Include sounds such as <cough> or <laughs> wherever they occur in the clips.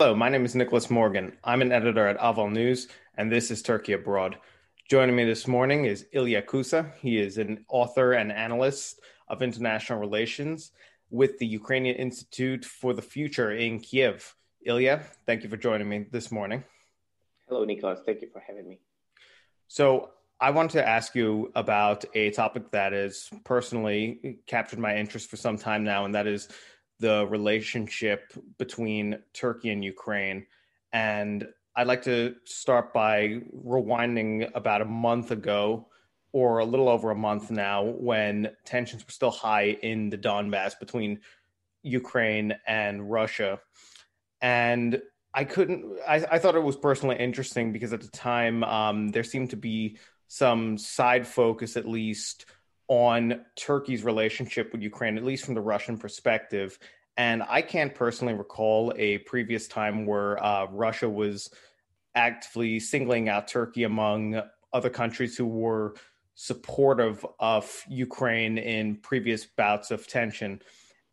Hello, my name is Nicholas Morgan. I'm an editor at Ahval News, and this is Turkey Abroad. Joining me this morning is Ilya Kusa. He is an author and analyst of international relations with the Ukrainian Institute for the Future in Kiev. Ilya, thank you for joining me this morning. Hello, Nicholas. Thank you for having me. So, I want to ask you about a topic that has personally captured my interest for some time now, and that is the relationship between Turkey and Ukraine. And I'd like to start by rewinding about a month ago, or a little over a month now, when tensions were still high in the Donbass between Ukraine and Russia. And I couldn't, I, I thought it was personally interesting because at the time um, there seemed to be some side focus, at least, on Turkey's relationship with Ukraine, at least from the Russian perspective. And I can't personally recall a previous time where uh, Russia was actively singling out Turkey among other countries who were supportive of Ukraine in previous bouts of tension.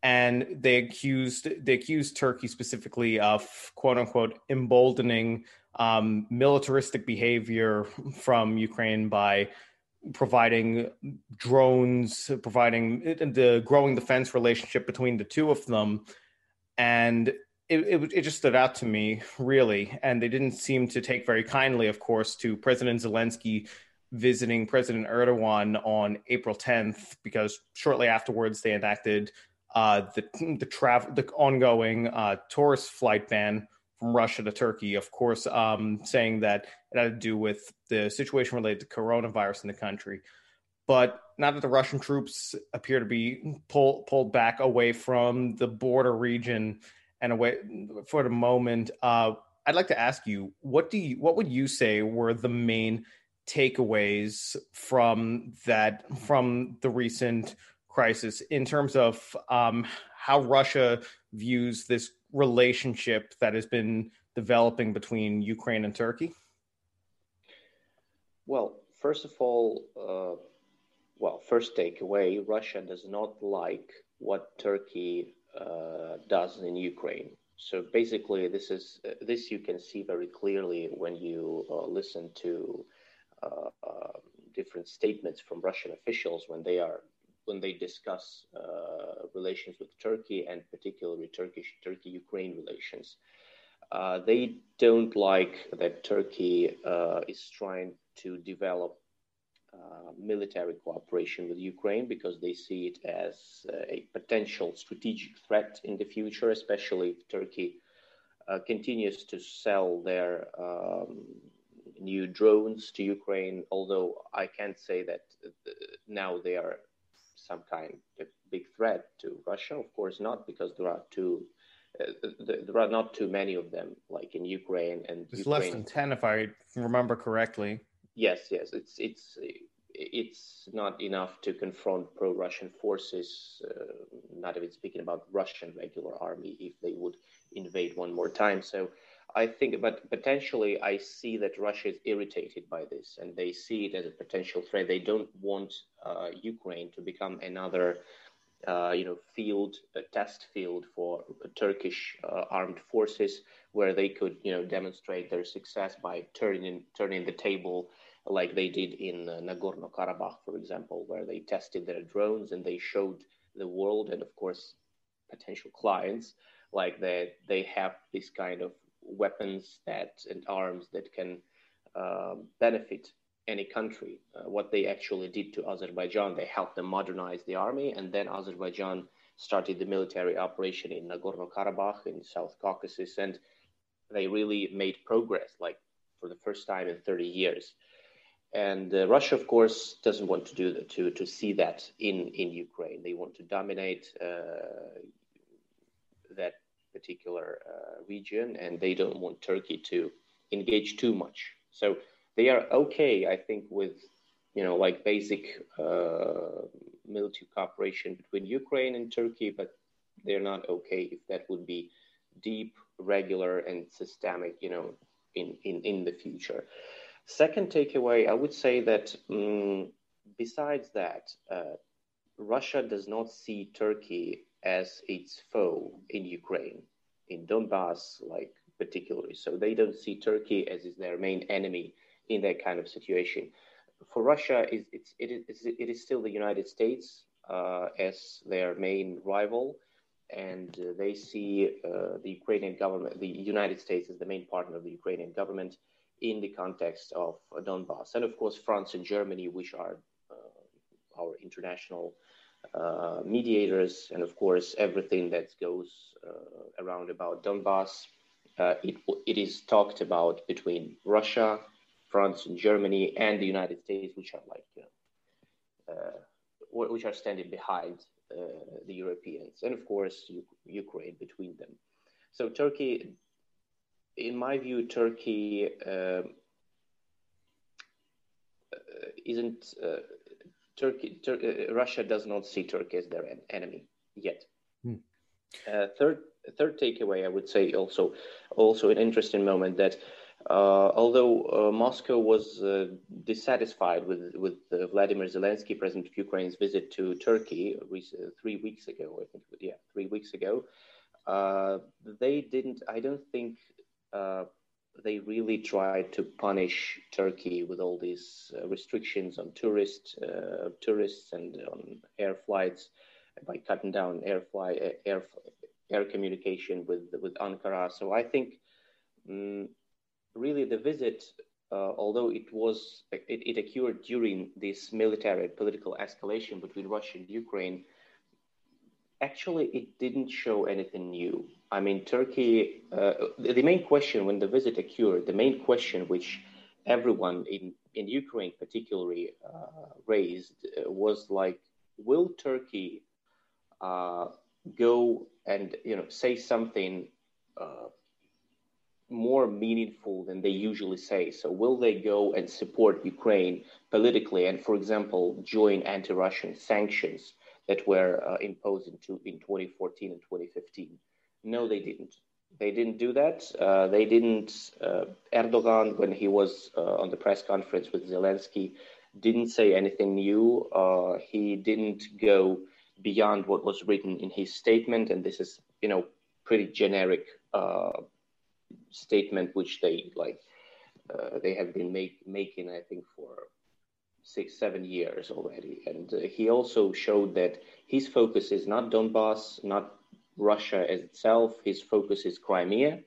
And they accused they accused Turkey specifically of quote unquote emboldening um, militaristic behavior from Ukraine by providing drones, providing the growing defense relationship between the two of them, and it, it, it just stood out to me really. And they didn't seem to take very kindly, of course, to President Zelensky visiting President Erdogan on April 10th, because shortly afterwards they enacted uh, the the travel the ongoing uh, tourist flight ban from Russia to Turkey, of course, um, saying that it had to do with the situation related to coronavirus in the country. But now that the Russian troops appear to be pull, pulled back away from the border region and away for the moment, uh, I'd like to ask you what do you what would you say were the main takeaways from that from the recent crisis in terms of um, how Russia views this relationship that has been developing between Ukraine and Turkey? Well, first of all, uh, well, first takeaway Russia does not like what Turkey uh, does in Ukraine. So basically, this is uh, this you can see very clearly when you uh, listen to uh, um, different statements from Russian officials when they are when they discuss uh, relations with Turkey and particularly Turkish Turkey Ukraine relations. Uh, they don't like that Turkey uh, is trying to develop uh, military cooperation with Ukraine because they see it as uh, a potential strategic threat in the future, especially if Turkey uh, continues to sell their um, new drones to Ukraine. Although I can't say that now they are some kind of big threat to Russia? Of course not, because there are two. Uh, there are not too many of them, like in Ukraine and. It's Ukraine. less than ten, if I remember correctly. Yes, yes, it's it's it's not enough to confront pro-Russian forces. Uh, not even speaking about Russian regular army, if they would invade one more time. So I think, but potentially, I see that Russia is irritated by this, and they see it as a potential threat. They don't want uh, Ukraine to become another, uh, you know, field, a test field for Turkish uh, armed forces, where they could, you know, demonstrate their success by turning turning the table, like they did in uh, Nagorno Karabakh, for example, where they tested their drones and they showed the world and, of course, potential clients like that they have this kind of weapons that and arms that can uh, benefit any country. Uh, what they actually did to Azerbaijan, they helped them modernize the army, and then Azerbaijan started the military operation in Nagorno Karabakh in South Caucasus, and they really made progress, like for the first time in 30 years. And uh, Russia, of course, doesn't want to do that, to to see that in in Ukraine. They want to dominate uh, particular uh, region, and they don't want Turkey to engage too much. So they are okay, I think, with you know like basic uh, military cooperation between Ukraine and Turkey, but they're not okay if that would be deep, regular, and systemic, you know, in in in the future. Second takeaway, I would say that um, besides that, uh, Russia does not see Turkey as its foe in Ukraine. In Donbass, like particularly. So they don't see Turkey as is their main enemy in that kind of situation. For Russia, it's, it, is, it is still the United States uh, as their main rival, and uh, they see uh, the Ukrainian government, the United States, as the main partner of the Ukrainian government in the context of Donbass, and of course France and Germany, which are uh, our international uh, mediators, and of course everything that goes uh, around about Donbass. it, it is talked about between Russia, France, and Germany, and the United States, which are like which are standing behind uh, the Europeans, and of course Ukraine between them. So Turkey, in my view, Turkey uh, isn't uh, Turkey. Tur- uh, Russia does not see Turkey as their en- enemy yet. Hmm. Uh, third, third takeaway, I would say also, also an interesting moment that uh, although uh, Moscow was uh, dissatisfied with with Vladimir Zelensky, President of Ukraine's visit to Turkey three weeks ago, I think, yeah, three weeks ago, they didn't. I don't think they really tried to punish Turkey with all these uh, restrictions on tourists, uh, tourists and on air flights by cutting down air fly air air communication with with Ankara. So I think um, really the visit, uh, although it was it, it occurred during this military political escalation between Russia and Ukraine, actually it didn't show anything new. I mean, Turkey. Uh, the, the, main question when the visit occurred, the main question which everyone in in Ukraine particularly uh, raised uh, was like, will Turkey uh, go and you know say something uh, more meaningful than they usually say. So, will they go and support Ukraine politically and, for example, join anti Russian sanctions that were uh, imposed in, two, in 2014 and 2015? No, they didn't. They didn't do that. Uh, they didn't. Uh, Erdogan, when he was uh, on the press conference with Zelensky, didn't say anything new. Uh, he didn't go beyond what was written in his statement, and this is, you know, pretty generic uh, statement which they like they have been make, making i think for six seven years already and uh, he also showed that his focus is not donbass not russia as itself his focus is crimea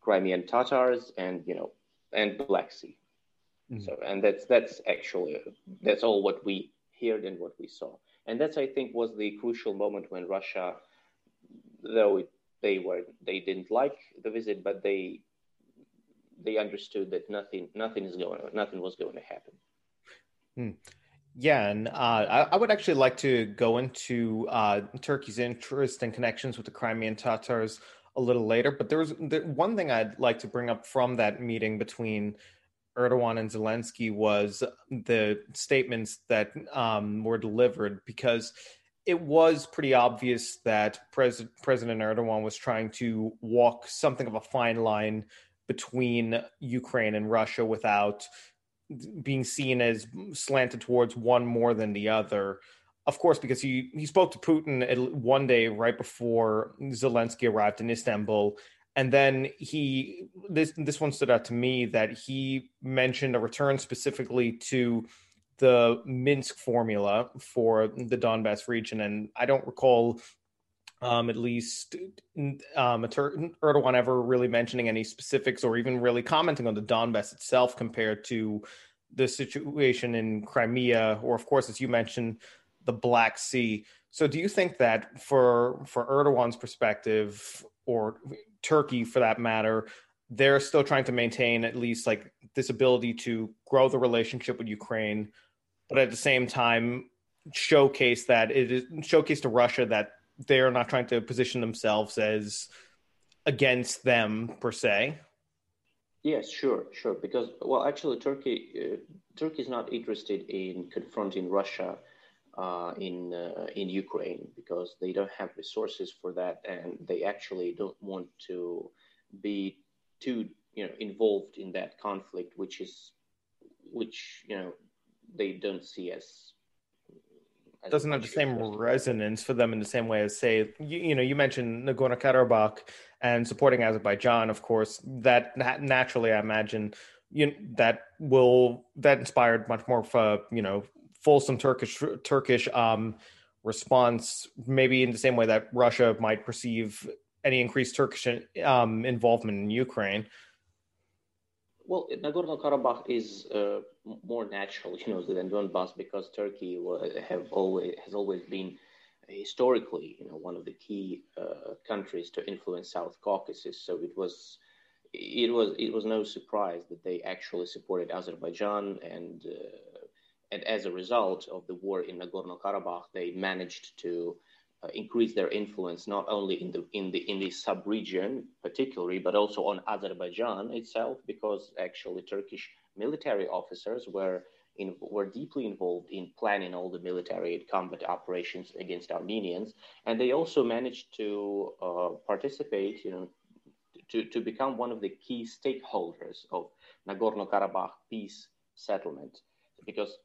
crimean tatars and you know and black sea mm-hmm. so and that's that's actually that's all what we heard and what we saw and that's i think was the crucial moment when russia though it they were they didn't like the visit, but they they understood that nothing nothing is going nothing was going to happen. Hmm. Yeah, and uh, I, I, would actually like to go into uh, Turkey's interest and connections with the Crimean Tatars a little later. But there was the, one thing I'd like to bring up from that meeting between Erdogan and Zelensky was the statements that um, were delivered because it was pretty obvious that Pres- President Erdogan was trying to walk something of a fine line between Ukraine and Russia without being seen as slanted towards one more than the other. Of course, because he, he spoke to Putin one day right before Zelensky arrived in Istanbul. And then he this this one stood out to me that he mentioned a return specifically to the Minsk formula for the Donbass region, and I don't recall, um, at least, um, Erdogan ever really mentioning any specifics or even really commenting on the Donbass itself compared to the situation in Crimea, or of course, as you mentioned, the Black Sea. So, do you think that for for Erdogan's perspective, or Turkey for that matter, they're still trying to maintain at least like this ability to grow the relationship with Ukraine? but at the same time showcase that it is showcase to Russia that they're not trying to position themselves as against them per se. Yes, sure, sure. Because well, actually, Turkey uh, Turkey is not interested in confronting Russia uh, in uh, in Ukraine because they don't have resources for that, and they actually don't want to be too you know involved in that conflict, which is which you know they don't see as, as doesn't have the same resonance for them in the same way as say you, you know you mentioned Nagorno Karabakh and supporting Azerbaijan, of course, that naturally, I imagine, you that will that inspired much more of a you know fulsome Turkish Turkish um, response, maybe in the same way that Russia might perceive any increased Turkish um, involvement in Ukraine. Well, Nagorno-Karabakh is uh, more natural, <laughs> you know, than Donbass because Turkey have always has always been historically, you know, one of the key uh, countries to influence South Caucasus. So it was it was it was no surprise that they actually supported Azerbaijan and uh, and as a result of the war in Nagorno-Karabakh, they managed to uh, increase their influence not only in the in the in the sub-region particularly, but also on Azerbaijan itself, because actually Turkish military officers were in, were deeply involved in planning all the military combat operations against Armenians, and they also managed to uh, participate, you know, to, to become one of the key stakeholders of Nagorno-Karabakh peace settlement, because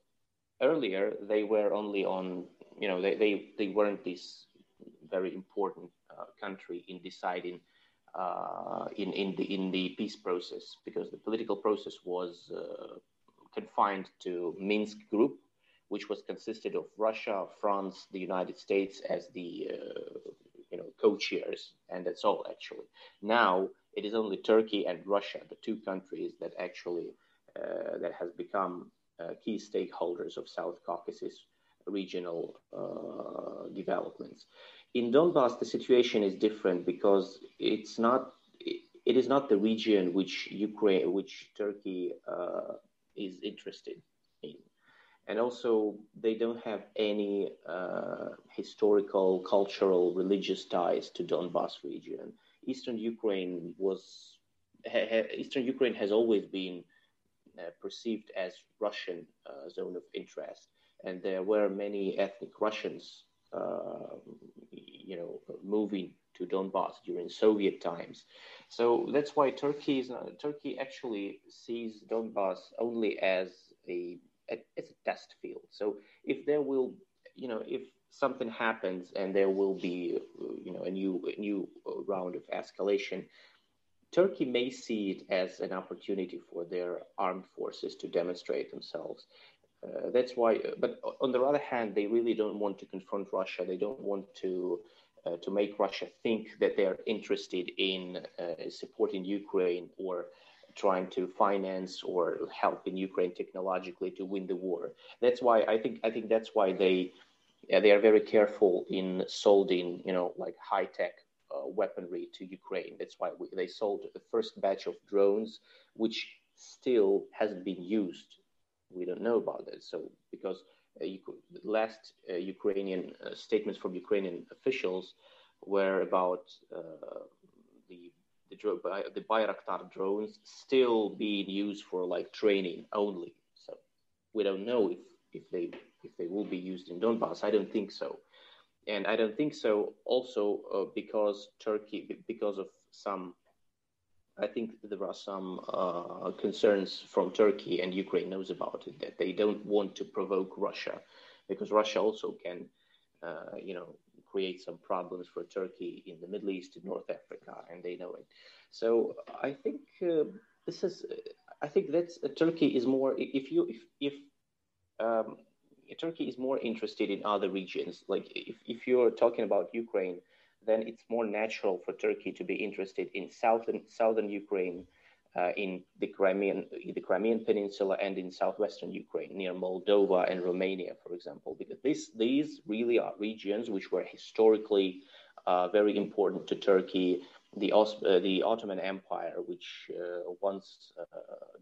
earlier they were only on, you know, they, they, they weren't this very important uh, country in deciding uh, in, in, the, in the peace process, because the political process was uh, confined to Minsk group, which was consisted of Russia, France, the United States as the uh, you know co-chairs, and that's all actually. Now it is only Turkey and Russia, the two countries that actually uh, that has become key stakeholders of South Caucasus regional uh, developments. In Donbass, the situation is different because it's not. It is not the region which Ukraine, which Turkey uh, is interested in. And also, they don't have any uh, historical, cultural, religious ties to Donbass region. Eastern Ukraine was Eastern Ukraine has always been uh, perceived as Russian uh, zone of interest, and there were many ethnic Russians, uh, you know, moving to Donbass during Soviet times. So that's why Turkey is not, Turkey actually sees Donbass only as a, as a test field. So if there will, you know, if something happens and there will be, you know, a new a new round of escalation, Turkey may see it as an opportunity for their armed forces to demonstrate themselves. Uh, that's why, but on the other hand, they really don't want to confront Russia. They don't want to uh, to make Russia think that they're interested in uh, supporting Ukraine or trying to finance or help in Ukraine technologically to win the war. That's why I think I think that's why they they are very careful in solding you know like high tech uh, weaponry to Ukraine. That's why we, they sold the first batch of drones, which still hasn't been used. We don't know about that. So because uh, last uh, Ukrainian uh, statements from Ukrainian officials were about the the, the Bayraktar drones still being used for like training only. So we don't know if, if they if they will be used in Donbass. I don't think so, and I don't think so also uh, because Turkey because of some I think there are some uh, concerns from Turkey and Ukraine knows about it that they don't want to provoke Russia because Russia also can, uh, you know, create some problems for Turkey in the Middle East, in North Africa, and they know it. So I think uh, this is, I think that's uh, Turkey is more if you if if um, Turkey is more interested in other regions. Like if if you're talking about Ukraine then it's more natural for Turkey to be interested in southern southern Ukraine, uh, in the Crimean the Crimean Peninsula, and in southwestern Ukraine near Moldova and Romania, for example, because this these really are regions which were historically uh, very important to Turkey. The, uh, the Ottoman Empire, which uh, once uh,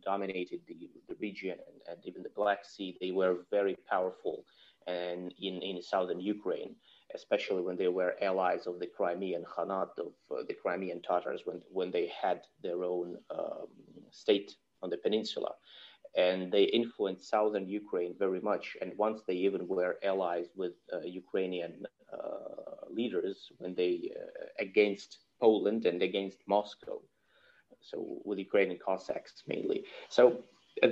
dominated the, the region and, and even the Black Sea, they were very powerful and in, in southern Ukraine especially when they were allies of the Crimean Khanat, of uh, the Crimean Tatars, when, when they had their own um, state on the peninsula. And they influenced southern Ukraine very much. And once they even were allies with uh, Ukrainian uh, leaders when they against Poland and against Moscow. So with Ukrainian Cossacks mainly. So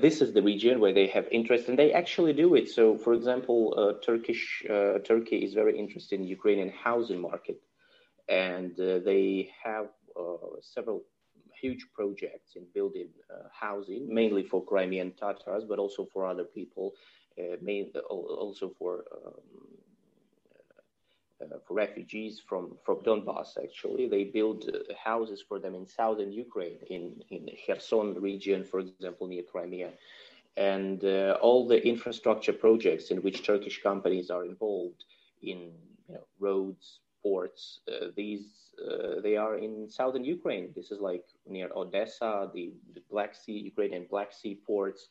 this is the region where they have interest and they actually do it so for example uh, turkish uh, turkey is very interested in ukrainian housing market and uh, they have uh, several huge projects in building uh, housing, mainly for Crimean Tatars, but also for other people, uh, also for um, uh, for refugees from, from Donbass, actually. They build uh, houses for them in southern Ukraine, in, in Kherson region, for example, near Crimea. And uh, all the infrastructure projects in which Turkish companies are involved in you know, roads, ports, uh, these uh, they are in southern Ukraine. This is like near Odessa, the, the Black Sea, Ukrainian Black Sea ports,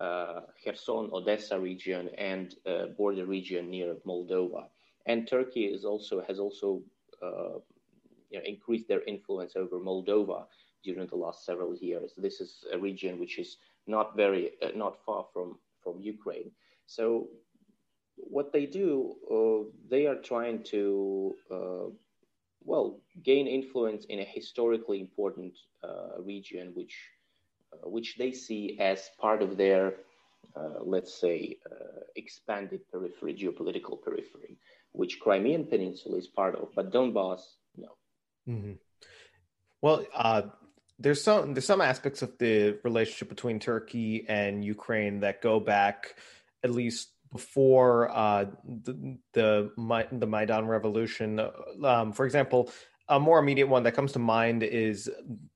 uh, Kherson, Odessa region, and border region near Moldova and Turkey is also has also uh, you know, increased their influence over Moldova during the last several years. This is a region which is not very uh, not far from from Ukraine. So what they do, uh, they are trying to uh, well gain influence in a historically important uh, region, which uh, which they see as part of their let's say expanded periphery, geopolitical periphery which Crimean Peninsula is part of, but Donbass, no. Mm-hmm. Well, uh, there's some there's some aspects of the relationship between Turkey and Ukraine that go back at least before uh, the, the the Maidan revolution. Um, for example, a more immediate one that comes to mind is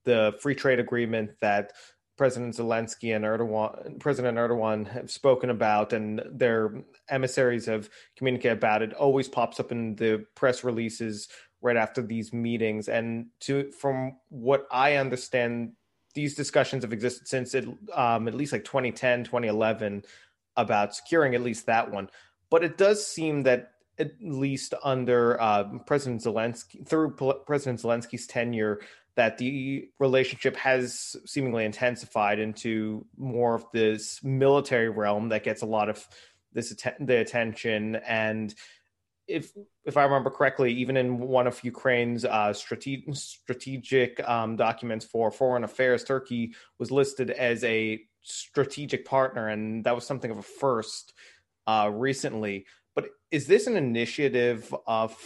the free trade agreement that President Zelensky and Erdogan, President Erdogan have spoken about, and their emissaries have communicated about it. Always pops up in the press releases right after these meetings. And to from what I understand, these discussions have existed since it, um, at least like 2010, 2011 about securing at least that one. But it does seem that at least under uh, President Zelensky, through President Zelensky's tenure, that the relationship has seemingly intensified into more of this military realm that gets a lot of this the attention and if if I remember correctly, even in one of Ukraine's uh, strategic strategic um, documents for foreign affairs, Turkey was listed as a strategic partner, and that was something of a first uh, recently. But is this an initiative of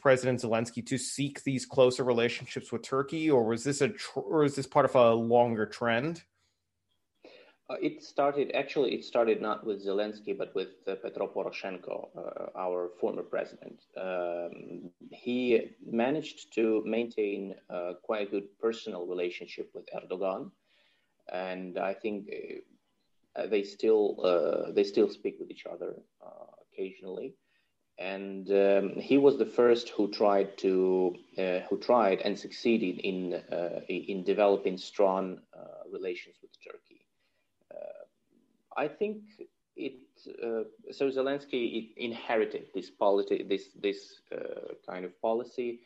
President Zelensky to seek these closer relationships with Turkey, or was this a tr- or is this part of a longer trend? Uh, it started actually. It started not with Zelensky, but with uh, Petro Poroshenko, uh, our former president. Um, he managed to maintain uh, quite a good personal relationship with Erdogan, and I think uh, they still uh, they still speak with each other occasionally. And um, he was the first who tried to uh, who tried and succeeded in uh, in developing strong uh, relations with Turkey. Uh, I think it uh, so Zelensky inherited this policy this this uh, kind of policy,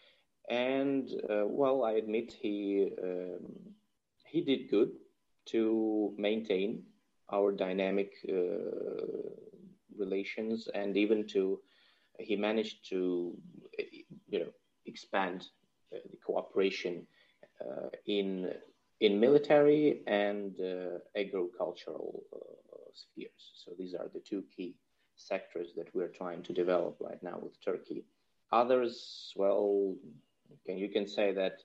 and well, I admit he um, he did good to maintain our dynamic relations and even to he managed to you know expand uh, the cooperation uh, in in military and uh, agricultural spheres. So these are the two key sectors that we're trying to develop right now with Turkey. Others, well, can, you can say that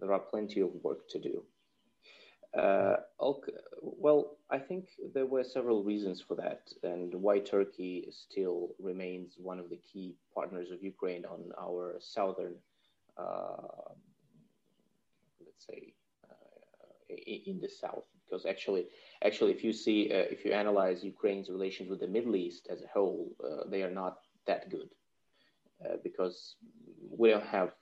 there are plenty of work to do. Uh, well, I think there were several reasons for that, and why Turkey still remains one of the key partners of Ukraine on our southern, uh, let's say, uh, in the south. Because actually, actually, if you see, uh, if you analyze Ukraine's relations with the Middle East as a whole, uh, they are not that good, uh, because we don't have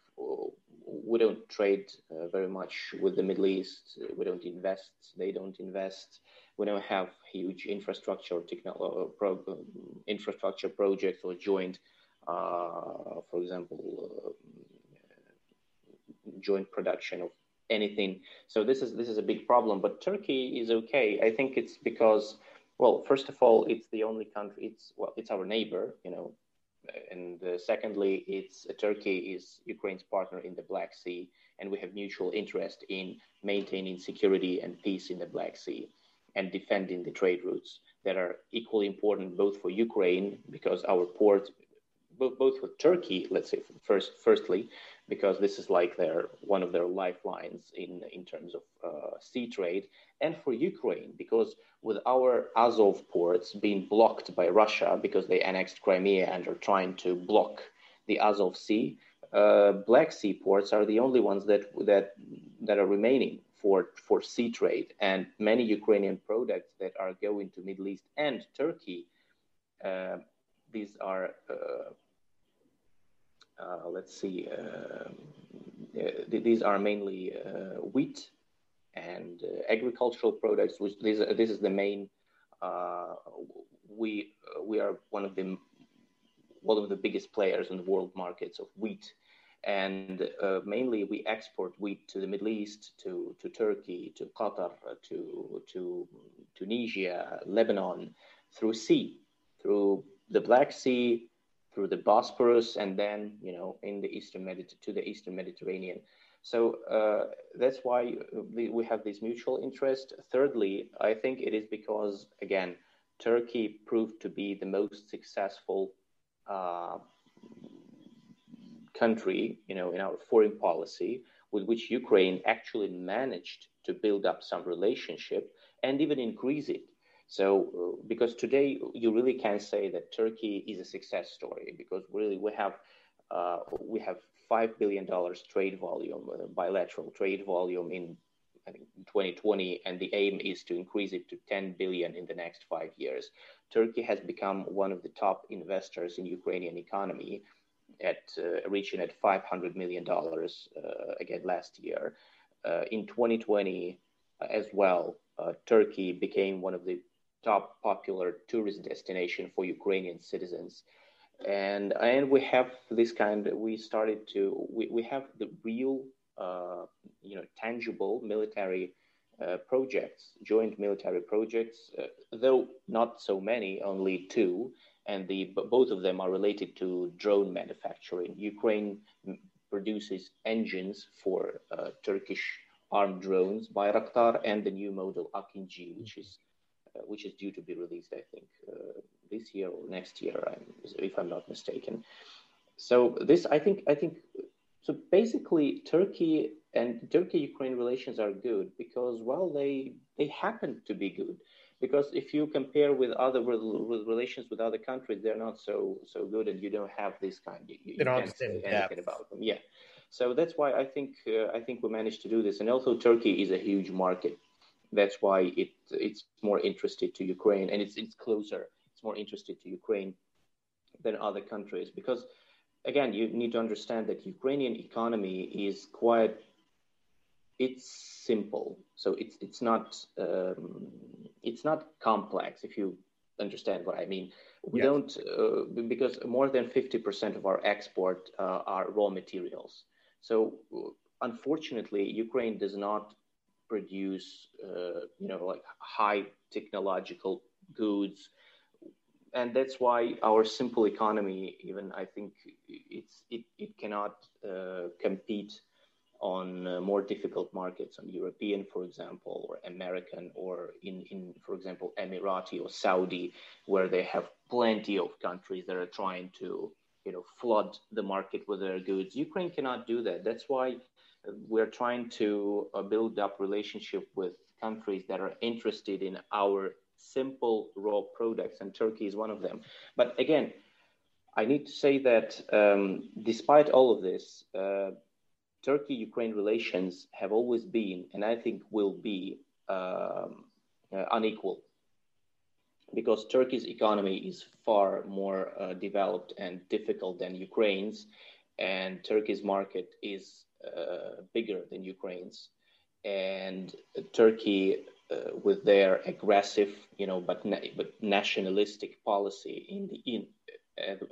we don't trade uh, very much with the Middle East. We don't invest. They don't invest. We don't have huge infrastructure technology, uh, pro- infrastructure projects or joint, uh, for example, uh, joint production of anything. So this is this is a big problem. But Turkey is okay. I think it's because, well, first of all, it's the only country. It's well, it's our neighbor. You know, and uh, secondly, it's uh, Turkey is Ukraine's partner in the Black Sea, and we have mutual interest in maintaining security and peace in the Black Sea and defending the trade routes that are equally important both for Ukraine because our port both, both with Turkey, let's say first, firstly, because this is like their one of their lifelines in in terms of uh, sea trade, and for Ukraine because with our Azov ports being blocked by Russia because they annexed Crimea and are trying to block the Azov Sea, uh, Black Sea ports are the only ones that that that are remaining for for sea trade, and many Ukrainian products that are going to Middle East and Turkey. Uh, these are uh, let's see, uh, uh, these are mainly wheat and agricultural products. Which this, this is the main. we we are one of the one of the biggest players in the world markets of wheat and uh, mainly we export wheat to the Middle East, to, to Turkey, to Qatar, to, to Tunisia, Lebanon, through sea, through the Black Sea, through the Bosporus and then you know in the eastern Mediter- to the eastern Mediterranean. So uh, that's why we, have this mutual interest. Thirdly, I think it is because again Turkey proved to be the most successful uh, country, you know, in our foreign policy, with which Ukraine actually managed to build up some relationship and even increase it. So, uh, because today you really can say that Turkey is a success story because really we have uh, we have five billion dollars trade volume, uh, bilateral trade volume in I think 2020, and the aim is to increase it to 10 billion in the next five years. Turkey has become one of the top investors in Ukrainian economy, at uh, reaching at 500 million dollars uh, again last year. Uh, in 2020, as well, Turkey became one of the top popular tourist destination for Ukrainian citizens. And, and we have this kind, we started to, we, we have the real, uh, you know, tangible military uh, projects, joint military projects, uh, though not so many, only two, and the both of them are related to drone manufacturing. Ukraine produces engines for uh, Turkish armed drones, Bayraktar, and the new model Akinci, which is which is due to be released, I think, uh, this year or next year, if I'm not mistaken. So this, I think, I think, so basically, Turkey and Turkey-Ukraine relations are good because, well, they they happen to be good. Because if you compare with other with relations with other countries, they're not so so good, and you don't have this kind. You, you can't say anything yeah. about them. Yeah. So that's why I think uh, I think we managed to do this, and also Turkey is a huge market that's why it it's more interested to Ukraine and it's it's closer. It's more interested to Ukraine than other countries because again you need to understand that Ukrainian economy is quite it's simple so it's it's not um, it's not complex if you understand what I mean. We yes. don't uh, because more than fifty percent of our export uh, are raw materials. So unfortunately, Ukraine does not produce, uh, you know, like high technological goods. And that's why our simple economy, even I think it's it, it cannot uh, compete on uh, more difficult markets, on European, for example, or American, or in, in, for example, Emirati or Saudi, where they have plenty of countries that are trying to, you know, flood the market with their goods. Ukraine cannot do that. That's why we're trying to uh, build up relationship with countries that are interested in our simple raw products, and Turkey is one of them. But again, I need to say that um, despite all of this, uh, Turkey Ukraine relations have always been, and I think will be, um, uh, unequal because Turkey's economy is far more uh, developed and difficult than Ukraine's, and Turkey's market is bigger than Ukraine's, and Turkey, uh, with their aggressive, you know, but na- but nationalistic policy in the in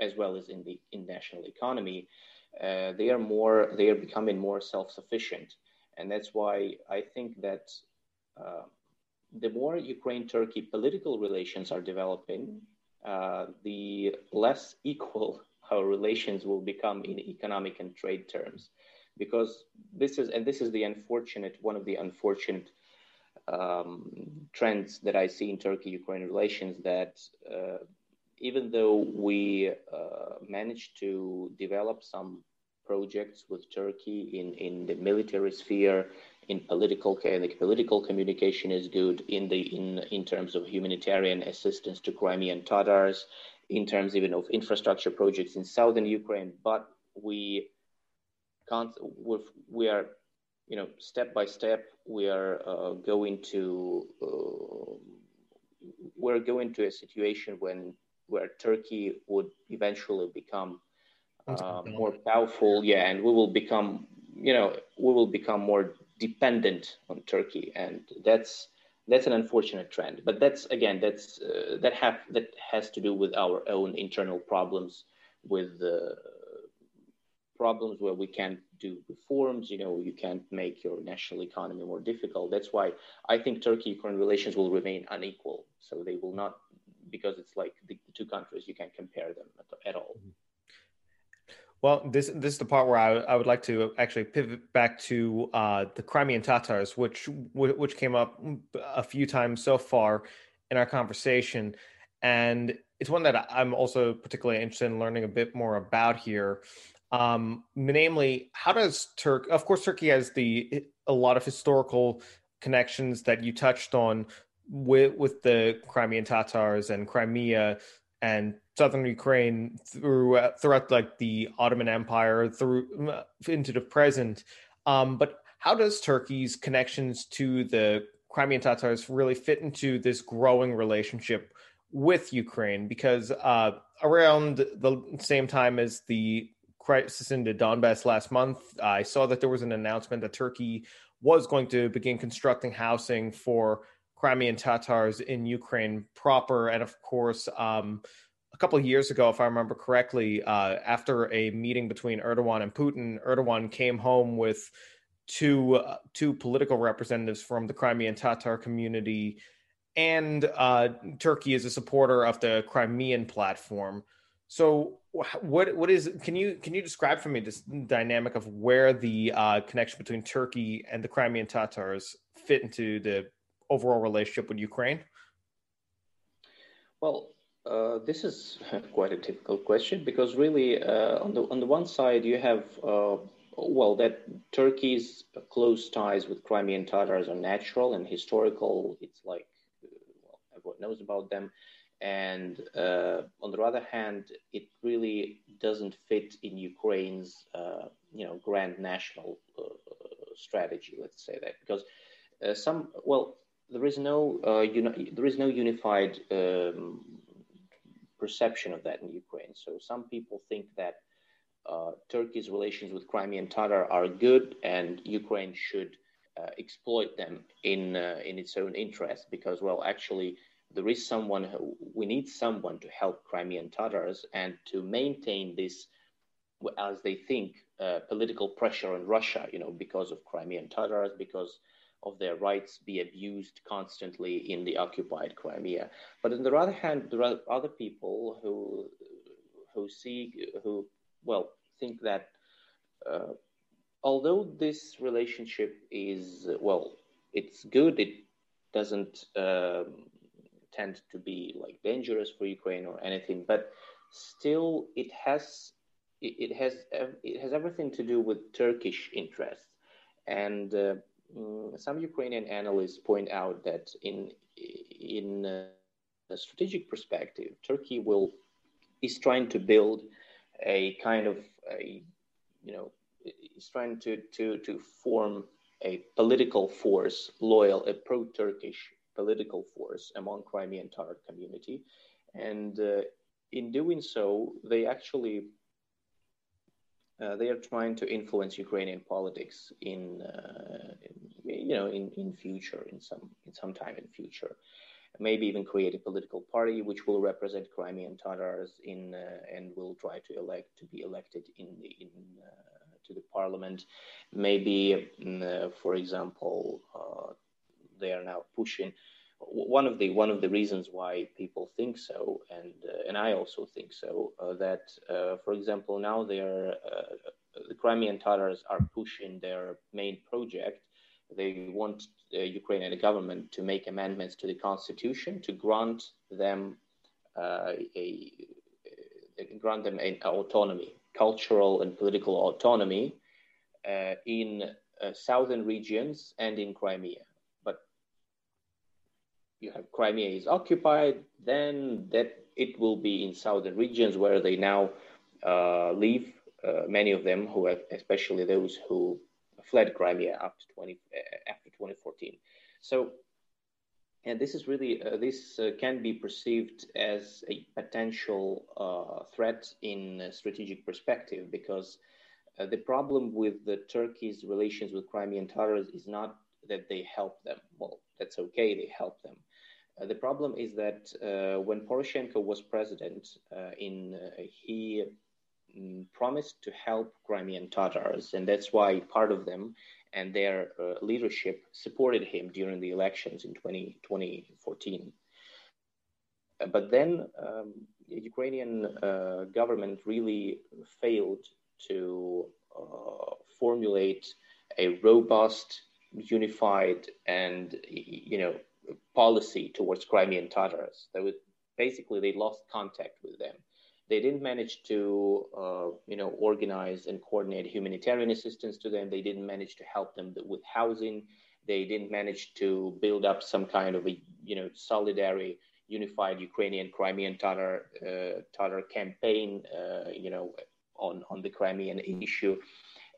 as well as in the in national economy, uh, they are more they are becoming more self-sufficient, and that's why I think that uh, the more Ukraine-Turkey political relations are developing, uh, the less equal <laughs> our relations will become in economic and trade terms because this is and this is the unfortunate one of the unfortunate um, trends that I see in Turkey-Ukraine relations that uh, even though we uh, managed to develop some projects with Turkey in, in the military sphere, in political the political communication is good in the in in terms of humanitarian assistance to Crimean Tatars, in terms even of infrastructure projects in southern Ukraine. But we we are, you know, step by step, we are uh, going to uh, we're going to a situation when where Turkey would eventually become uh, more powerful. Yeah, and we will become, you know, we will become more dependent on Turkey, and that's that's an unfortunate trend. But that's again, that's uh, that have that has to do with our own internal problems, with the problems where we can't do reforms. You know, you can't make your national economy more difficult. That's why I think Turkey-Ukraine relations will remain unequal. So they will not because it's like the, the two countries you can't compare them at, at all. Mm-hmm. Well, this this is the part where I, I would like to actually pivot back to uh, the Crimean Tatars, which which came up a few times so far in our conversation, and it's one that I'm also particularly interested in learning a bit more about here. Um, namely, how does Turk? Of course, Turkey has the a lot of historical connections that you touched on with with the Crimean Tatars and Crimea and southern Ukraine through throughout like the Ottoman Empire through into the present. Um, but how does Turkey's connections to the Crimean Tatars really fit into this growing relationship with Ukraine? Because uh, around the same time as the crisis in the Donbass last month, I saw that there was an announcement that Turkey was going to begin constructing housing for Crimean Tatars in Ukraine proper, and of course. Um, a couple of years ago, if I remember correctly, uh, after a meeting between Erdogan and Putin, Erdogan came home with two uh, two political representatives from the Crimean Tatar community, and uh, Turkey is a supporter of the Crimean platform. So, what what is can you can you describe for me this dynamic of where the uh, connection between Turkey and the Crimean Tatars fit into the overall relationship with Ukraine? Well, uh, this is <laughs> quite a difficult question because really, uh, on the on the one side, you have uh, well that Turkey's close ties with Crimean Tatars are natural and historical. It's like well, everyone knows about them, and uh, on the other hand, it really doesn't fit in Ukraine's uh, you know grand national strategy. Let's say that because some well there is no there is no unified um, perception of that in Ukraine. So some people think that uh, Turkey's relations with Crimea and Tatar are good, and Ukraine should uh, exploit them in uh, in its own interest. Because, well, actually, there is someone who, we need someone to help Crimean Tatars and to maintain this, as they think, uh, political pressure on Russia. You know, because of Crimean Tatars, because of their rights be abused constantly in the occupied Crimea. But on the other hand, there are other people who who see who well think that uh, although this relationship is well, it's good. It doesn't um, tend to be like dangerous for Ukraine or anything, but still it has it, has it has everything to do with Turkish interests and. Uh, Mm, some Ukrainian analysts point out that in in a strategic perspective, Turkey will is trying to build a kind of a you know is trying to to to form a political force loyal a pro-Turkish political force among Crimean Tatar community, and uh, in doing so, they actually uh, they are trying to influence Ukrainian politics in, uh, in, you know in, in future in some in some time in future. Maybe even create a political party which will represent Crimean Tatars in uh, and will try to elect to be elected in the in uh, to the parliament. Maybe mm, uh, for example they are now pushing one of the one of the reasons why people think so, and uh, and I also think so, uh, that uh, for example now they are the Crimean Tatars are pushing their main project. They want the Ukrainian government to make amendments to the constitution to grant them uh, a, grant them an autonomy, cultural and political autonomy uh, in uh, southern regions and in Crimea. You have Crimea is occupied, then that it will be in southern regions where they now uh, live. Uh, many of them, who have, especially those who fled Crimea after 20 uh, after 2014. So and this is really uh, this uh, can be perceived as a potential uh, threat in a strategic perspective because uh, the problem with the Turkey's relations with Crimean Tatars is not that they help them. Well, that's okay, they help them. Uh, the problem is that uh, when Poroshenko was president, in he mm, promised to help Crimean Tatars, and that's why part of them and their uh, leadership supported him during the elections in 20, 2014. Uh, but then um, the Ukrainian uh, government really failed to uh, formulate a robust, unified, and you know policy towards Crimean Tatars. They would basically they lost contact with them. They didn't manage to, uh, you know, organize and coordinate humanitarian assistance to them. They didn't manage to help them with housing. They didn't manage to build up some kind of a, you know, solidarity, unified Ukrainian Crimean Tatar uh, Tatar campaign, uh, you know, on on the Crimean issue.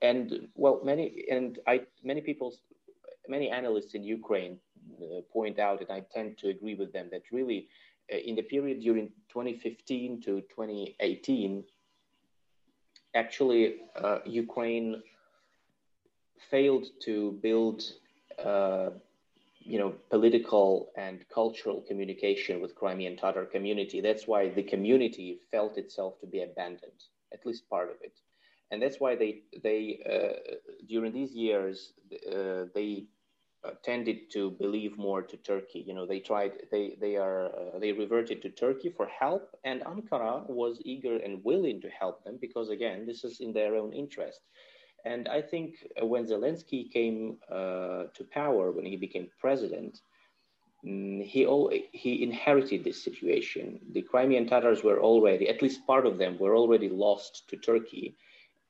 And well, many and I many people, many analysts in Ukraine point out, and I tend to agree with them that really uh, in the period during 2015 to 2018, actually, uh, Ukraine failed to build, uh, you know, political and cultural communication with Crimean Tatar community. That's why the community felt itself to be abandoned, at least part of it, and that's why they they uh, during these years uh, they uh, tended to believe more to Turkey. You know, they tried, they they are uh, they reverted to Turkey for help, and Ankara was eager and willing to help them because again, this is in their own interest. And I think when Zelensky came uh, to power, when he became president, um, he he inherited this situation. The Crimean Tatars were already, at least part of them, were already lost to Turkey.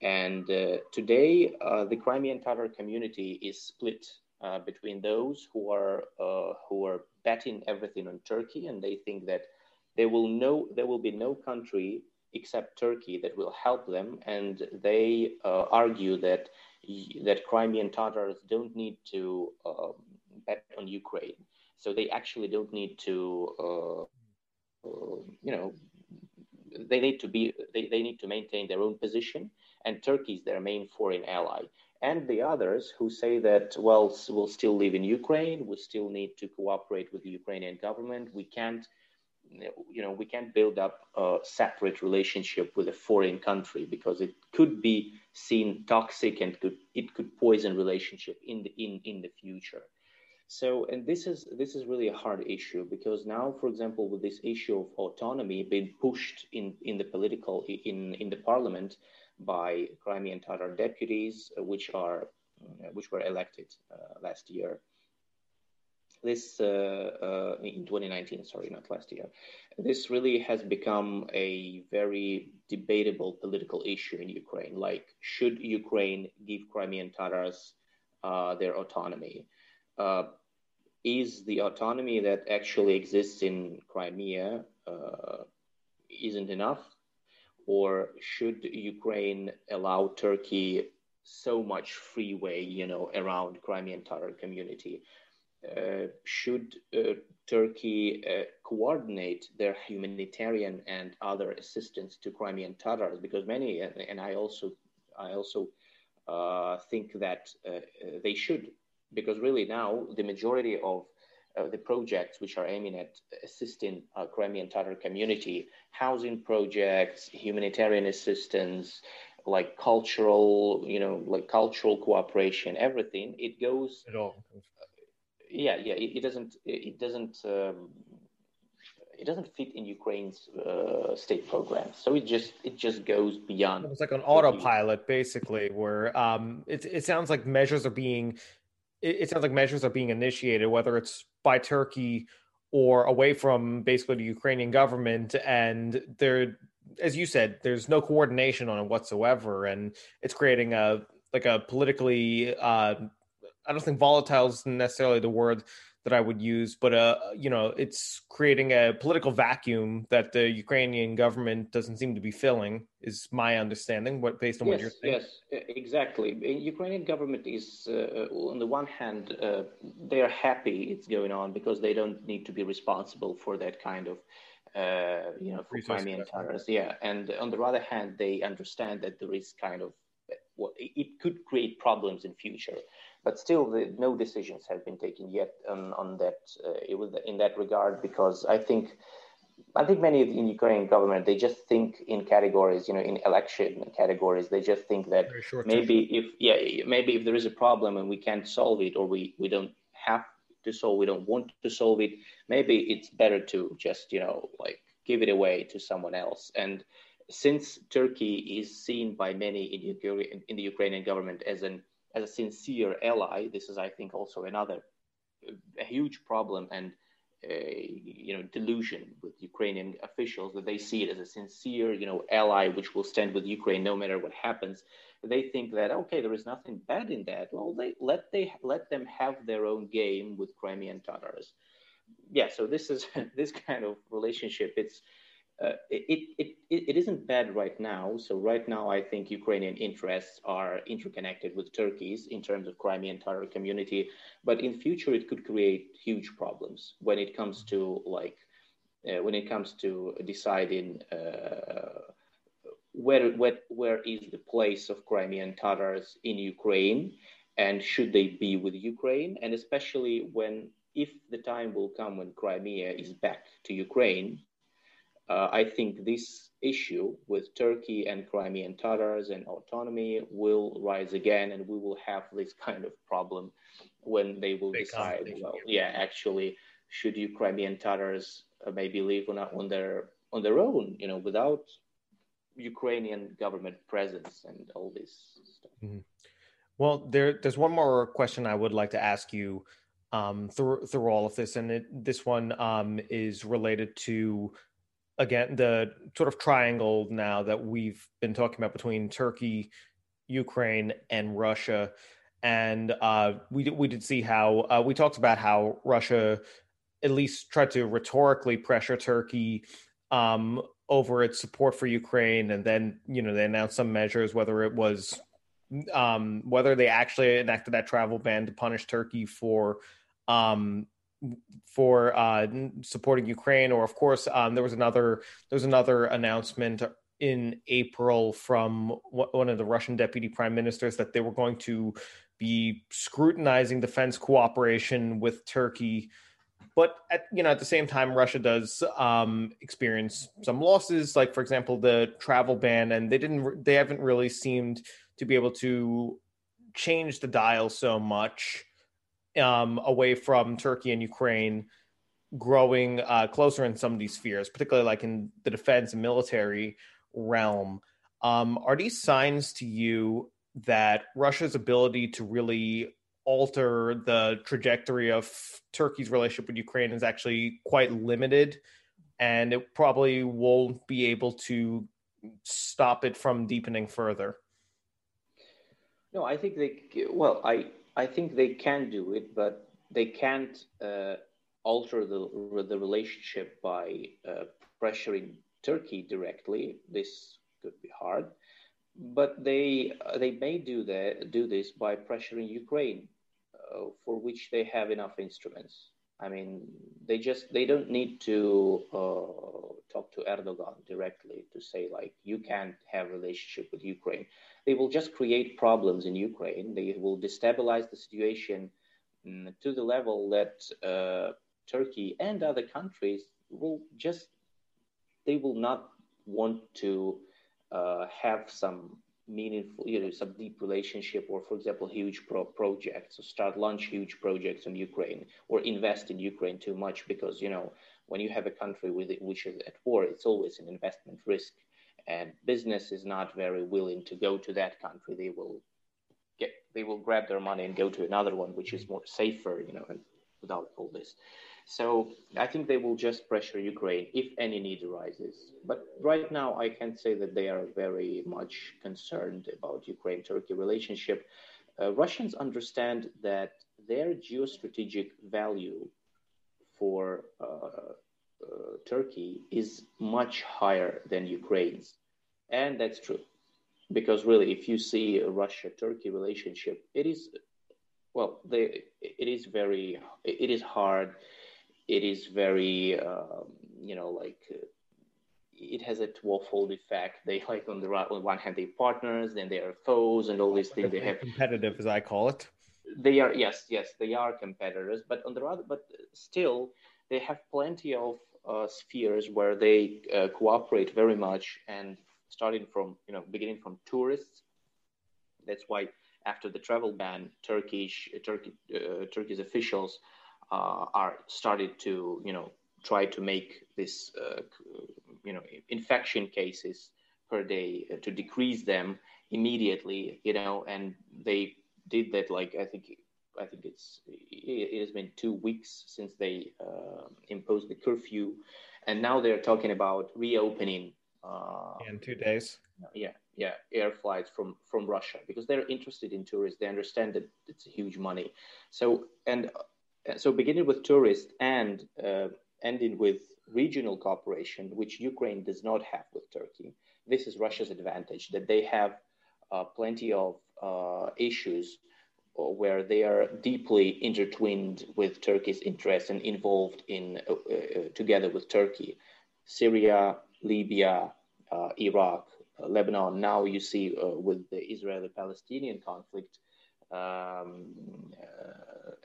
And uh, today, uh, the Crimean Tatar community is split uh, between those who are uh, who are betting everything on Turkey, and they think that there will no there will be no country except Turkey that will help them, and they uh, argue that that Crimean Tatars don't need to um, bet on Ukraine, so they actually don't need to uh, you know they need to be they, they need to maintain their own position and turkey is their main foreign ally and the others who say that, well, we'll still live in Ukraine, we still need to cooperate with the Ukrainian government. We can't, you know, we can't build up a separate relationship with a foreign country because it could be seen toxic and could it could poison relationship in the in in the future. So, and this is this is really a hard issue because now, for example, with this issue of autonomy being pushed in in the political in in the parliament by Crimean Tatar deputies, uh, which are uh, which were elected uh, last year. This in 2019, sorry, not last year. This really has become a very debatable political issue in Ukraine. Like, should Ukraine give Crimean Tatars their autonomy? is the autonomy that actually exists in Crimea uh, isn't enough or should Ukraine allow Turkey so much freeway, you know, around Crimean Tatar community? Uh, should uh, Turkey uh, coordinate their humanitarian and other assistance to Crimean Tatars? Because many, and I also, I also uh, think that uh, they should, because really now the majority of uh, the projects which are aiming at assisting uh, Crimean Tatar community, housing projects, humanitarian assistance, like cultural, you know, like cultural cooperation, everything. It goes. It all. Yeah, yeah. It, it doesn't. It doesn't. Um, it doesn't fit in Ukraine's uh, state program. So it just it just goes beyond. It's like an autopilot, basically, where um, it it sounds like measures are being. It, it sounds like measures are being initiated, whether it's by Turkey or away from basically the Ukrainian government. And there, as you said, there's no coordination on it whatsoever, and it's creating a like a politically. Uh, I don't think volatile is necessarily the word that I would use, but uh, you know, it's creating a political vacuum that the Ukrainian government doesn't seem to be filling. Is my understanding? What based on yes, what you're saying? Yes, exactly. Ukrainian government is, uh, on the one hand, uh, they are happy it's going on because they don't need to be responsible for that kind of. Uh, you know, for Crimean Tatars, yeah, and on the other hand, they understand that there is kind of well, it could create problems in future but still, the, no decisions have been taken yet on, on that uh, in that regard because I think I think many in the Ukrainian government they just think in categories, you know, in election categories. They just think that maybe if yeah, maybe if there is a problem and we can't solve it or we we don't have to solve, we don't want to solve it. Maybe it's better to just you know like give it away to someone else. And since Turkey is seen by many in, in the Ukrainian government as an as a sincere ally. This is, I think, also another huge problem and uh, you know delusion with Ukrainian officials that they see it as a sincere you know ally which will stand with Ukraine no matter what happens. They think that okay, there is nothing bad in that. Well, they let they let them have their own game with Crimean Tatars. Yeah, so this is <laughs> this kind of relationship. It's uh, it, it, it, it isn't bad right now. So right now, I think Ukrainian interests are interconnected with Turkey's in terms of Crimean Tatar community. But in future, it could create huge problems when it comes to like uh, when it comes to deciding uh, where, where where is the place of Crimean Tatars in Ukraine, and should they be with Ukraine, and especially when if the time will come when Crimea is back to Ukraine uh, I think this issue with Turkey and Crimean Tatars and autonomy will rise again, and we will have this kind of problem when they will decide, well, yeah, actually, should you Crimean Tatars uh, maybe live on, on their on their own, you know, without Ukrainian government presence and all this stuff. Mm-hmm. Well, there, there's one more question I would like to ask you um, through through all of this, and it, this one um, is related to again the sort of triangle now that we've been talking about between Turkey, Ukraine, and Russia, and uh, we we did see how uh, we talked about how Russia at least tried to rhetorically pressure Turkey um, over its support for Ukraine, and then you know they announced some measures, whether it was um, whether they actually enacted that travel ban to punish Turkey for um, for uh, supporting Ukraine, or of course, um, there was another there was another announcement in April from one of the Russian deputy prime ministers that they were going to be scrutinizing defense cooperation with Turkey. But at you know at the same time, Russia does um, experience some losses, like for example the travel ban, and they didn't they haven't really seemed to be able to change the dial so much um, away from Turkey and Ukraine growing uh, closer in some of these spheres, particularly like in the defense and military realm. Um, are these signs to you that Russia's ability to really alter the trajectory of Turkey's relationship with Ukraine is actually quite limited, and it probably won't be able to stop it from deepening further? No, I think they. Well, I I think they can do it, but they can't uh, alter the the relationship by uh, pressuring Turkey directly. This could be hard, but they uh, they may do that do this by pressuring Ukraine, uh, for which they have enough instruments. I mean, they just they don't need to uh, to Erdogan directly to say like you can't have relationship with Ukraine they will just create problems in Ukraine. They will destabilize the situation um, to the level that uh, Turkey and other countries will just they will not want to uh, have some meaningful, you know, some deep relationship, or for example, huge pro- projects, or start launch huge projects in Ukraine, or invest in Ukraine too much because you know when you have a country with it, which is at war, it's always an investment risk and business is not very willing to go to that country they will get they will grab their money and go to another one which is more safer you know and without all this. So I think they will just pressure Ukraine if any need arises. But right now, I can say that they are very much concerned about Ukraine-Turkey relationship. Uh, Russians understand that their geostrategic value for uh, uh, Turkey is much higher than Ukraine's, and that's true. Because really, if you see a Russia-Turkey relationship, it is well, they, it is very, it is hard it is very um, you know like it has a twofold effect. They like on the right, on one hand, they partners, then they are foes, and all these things. They have competitive, as I call it. They are yes, yes, they are competitors, but on the other, but still, they have plenty of uh, spheres where they uh, cooperate very much, and starting from you know beginning from tourists. That's why after the travel ban, Turkish Turkey uh, officials uh, are started to you know try to make this uh, you know infection cases per day uh, to decrease them immediately you know and they did that like i think i think it's it has been two weeks since they uh, imposed the curfew and now they're talking about reopening uh, in two days yeah yeah air flights from from russia because they're interested in tourists they understand that it's a huge money so and so beginning with tourists and uh, ending with regional cooperation, which Ukraine does not have with Turkey. This is Russia's advantage that they have uh, plenty of uh, issues uh, where they are deeply intertwined with Turkey's interests and involved in uh, uh, together with Turkey, Syria, Libya, Iraq, Lebanon. Now you see with the Israeli-Palestinian conflict, um,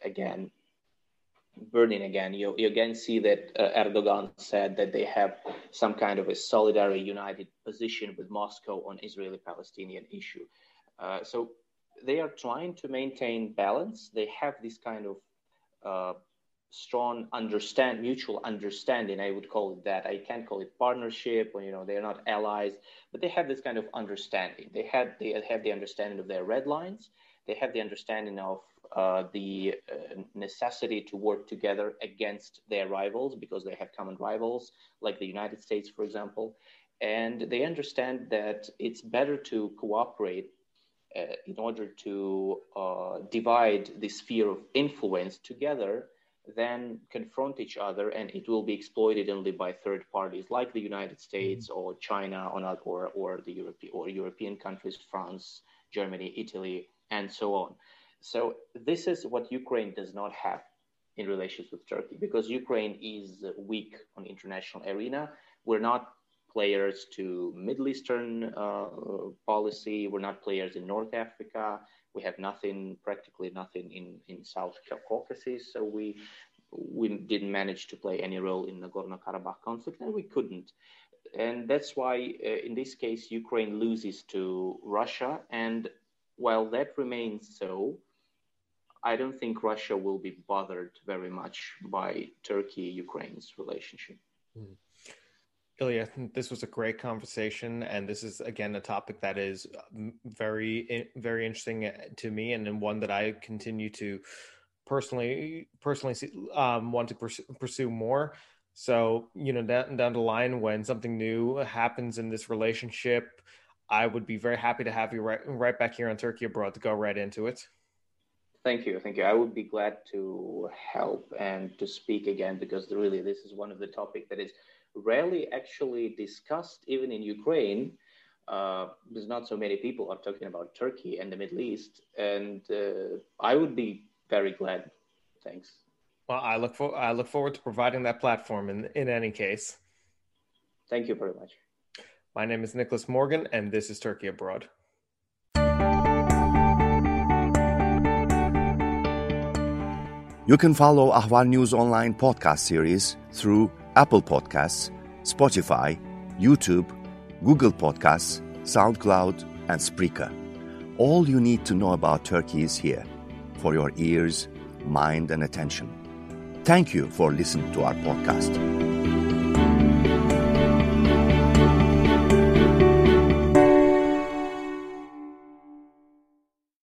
again burning again. You, you again see that uh, Erdogan said that they have some kind of a solidarity, united position with Moscow on Israeli-Palestinian issue. Uh, so they are trying to maintain balance. They have this kind of uh, strong understand, mutual understanding. I would call it that. I can't call it partnership. Or, you know, they're not allies, but they have this kind of understanding. They had they have the understanding of their red lines. They have the understanding of uh, the uh, necessity to work together against their rivals because they have common rivals, like the United States, for example. And they understand that it's better to cooperate uh, in order to uh, divide the sphere of influence together then confront each other and it will be exploited only by third parties like the United States mm-hmm. or China or, not, or, or the Europe, or European countries, France, Germany, Italy, and so on. So this is what Ukraine does not have in relations with Turkey because Ukraine is weak on international arena. We're not players to Middle Eastern uh, policy. We're not players in North Africa. We have nothing, practically nothing in, in South Caucasus. So we we didn't manage to play any role in the Nagorno-Karabakh conflict, and we couldn't. And that's why, uh, in this case, Ukraine loses to Russia. And while that remains so, I don't think Russia will be bothered very much by Turkey Ukraine's relationship. Mm. Ilya, this was a great conversation, and this is again a topic that is um, very, very interesting uh, to me, and one that I continue to personally, personally um, want to pursue, more. So, you know, down, down the line, when something new happens in this relationship, I would be very happy to have you right, right back here on Turkey Abroad to go right into it. Thank you, thank you. I would be glad to help and to speak again because really this is one of the topics that is rarely actually discussed, even in Ukraine. Uh, there's not so many people are talking about Turkey and the Middle East, and uh, I would be very glad. Thanks. Well, I look for I look forward to providing that platform in in any case. Thank you very much. My name is Nicholas Morgan, and this is Turkey Abroad. You can follow Ahval News Online podcast series through Apple Podcasts, Spotify, YouTube, Google Podcasts, SoundCloud, and Spreaker. All you need to know about Turkey is here for your ears, mind, and attention. Thank you for listening to our podcast.